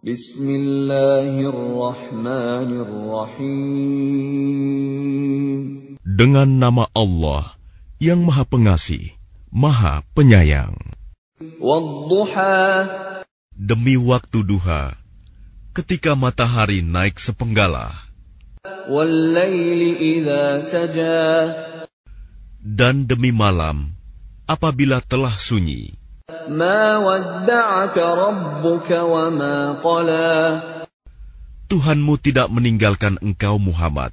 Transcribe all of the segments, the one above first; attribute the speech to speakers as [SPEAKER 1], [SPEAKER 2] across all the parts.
[SPEAKER 1] Bismillahirrahmanirrahim.
[SPEAKER 2] Dengan nama Allah yang Maha Pengasih, Maha Penyayang. Demi waktu duha, ketika matahari naik
[SPEAKER 1] saja.
[SPEAKER 2] Dan demi malam, apabila telah sunyi. Tuhanmu tidak meninggalkan engkau Muhammad,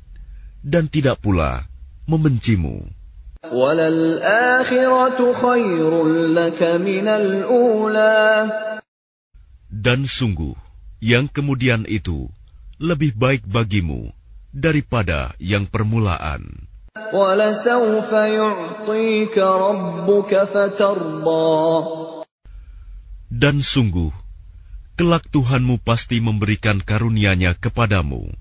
[SPEAKER 2] dan tidak pula membencimu. Dan sungguh, yang kemudian itu lebih baik bagimu daripada yang permulaan. Dan sungguh, kelak Tuhanmu pasti memberikan karunia-Nya kepadamu,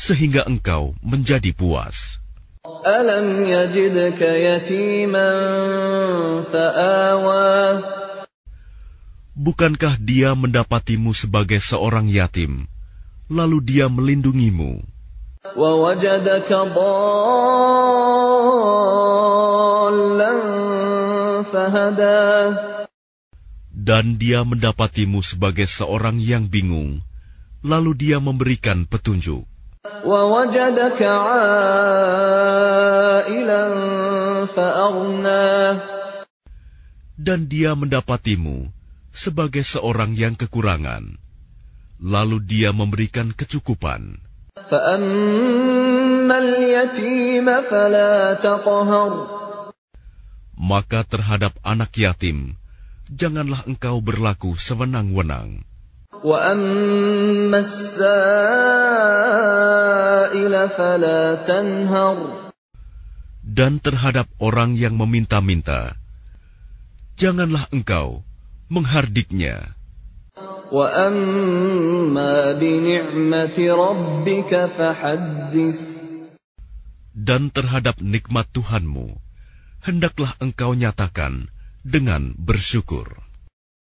[SPEAKER 2] sehingga engkau menjadi puas.
[SPEAKER 1] Alam yajidka yatiman fa'awa.
[SPEAKER 2] Bukankah dia mendapatimu sebagai seorang yatim, lalu dia melindungimu?
[SPEAKER 1] Wawajadaka fahada.
[SPEAKER 2] Dan dia mendapatimu sebagai seorang yang bingung, lalu dia memberikan petunjuk. Dan dia mendapatimu sebagai seorang yang kekurangan, lalu dia memberikan kecukupan. Maka terhadap anak yatim, janganlah engkau berlaku sewenang-wenang. Dan terhadap orang yang meminta-minta, janganlah engkau menghardiknya. Dan terhadap nikmat Tuhanmu, hendaklah engkau nyatakan dengan bersyukur.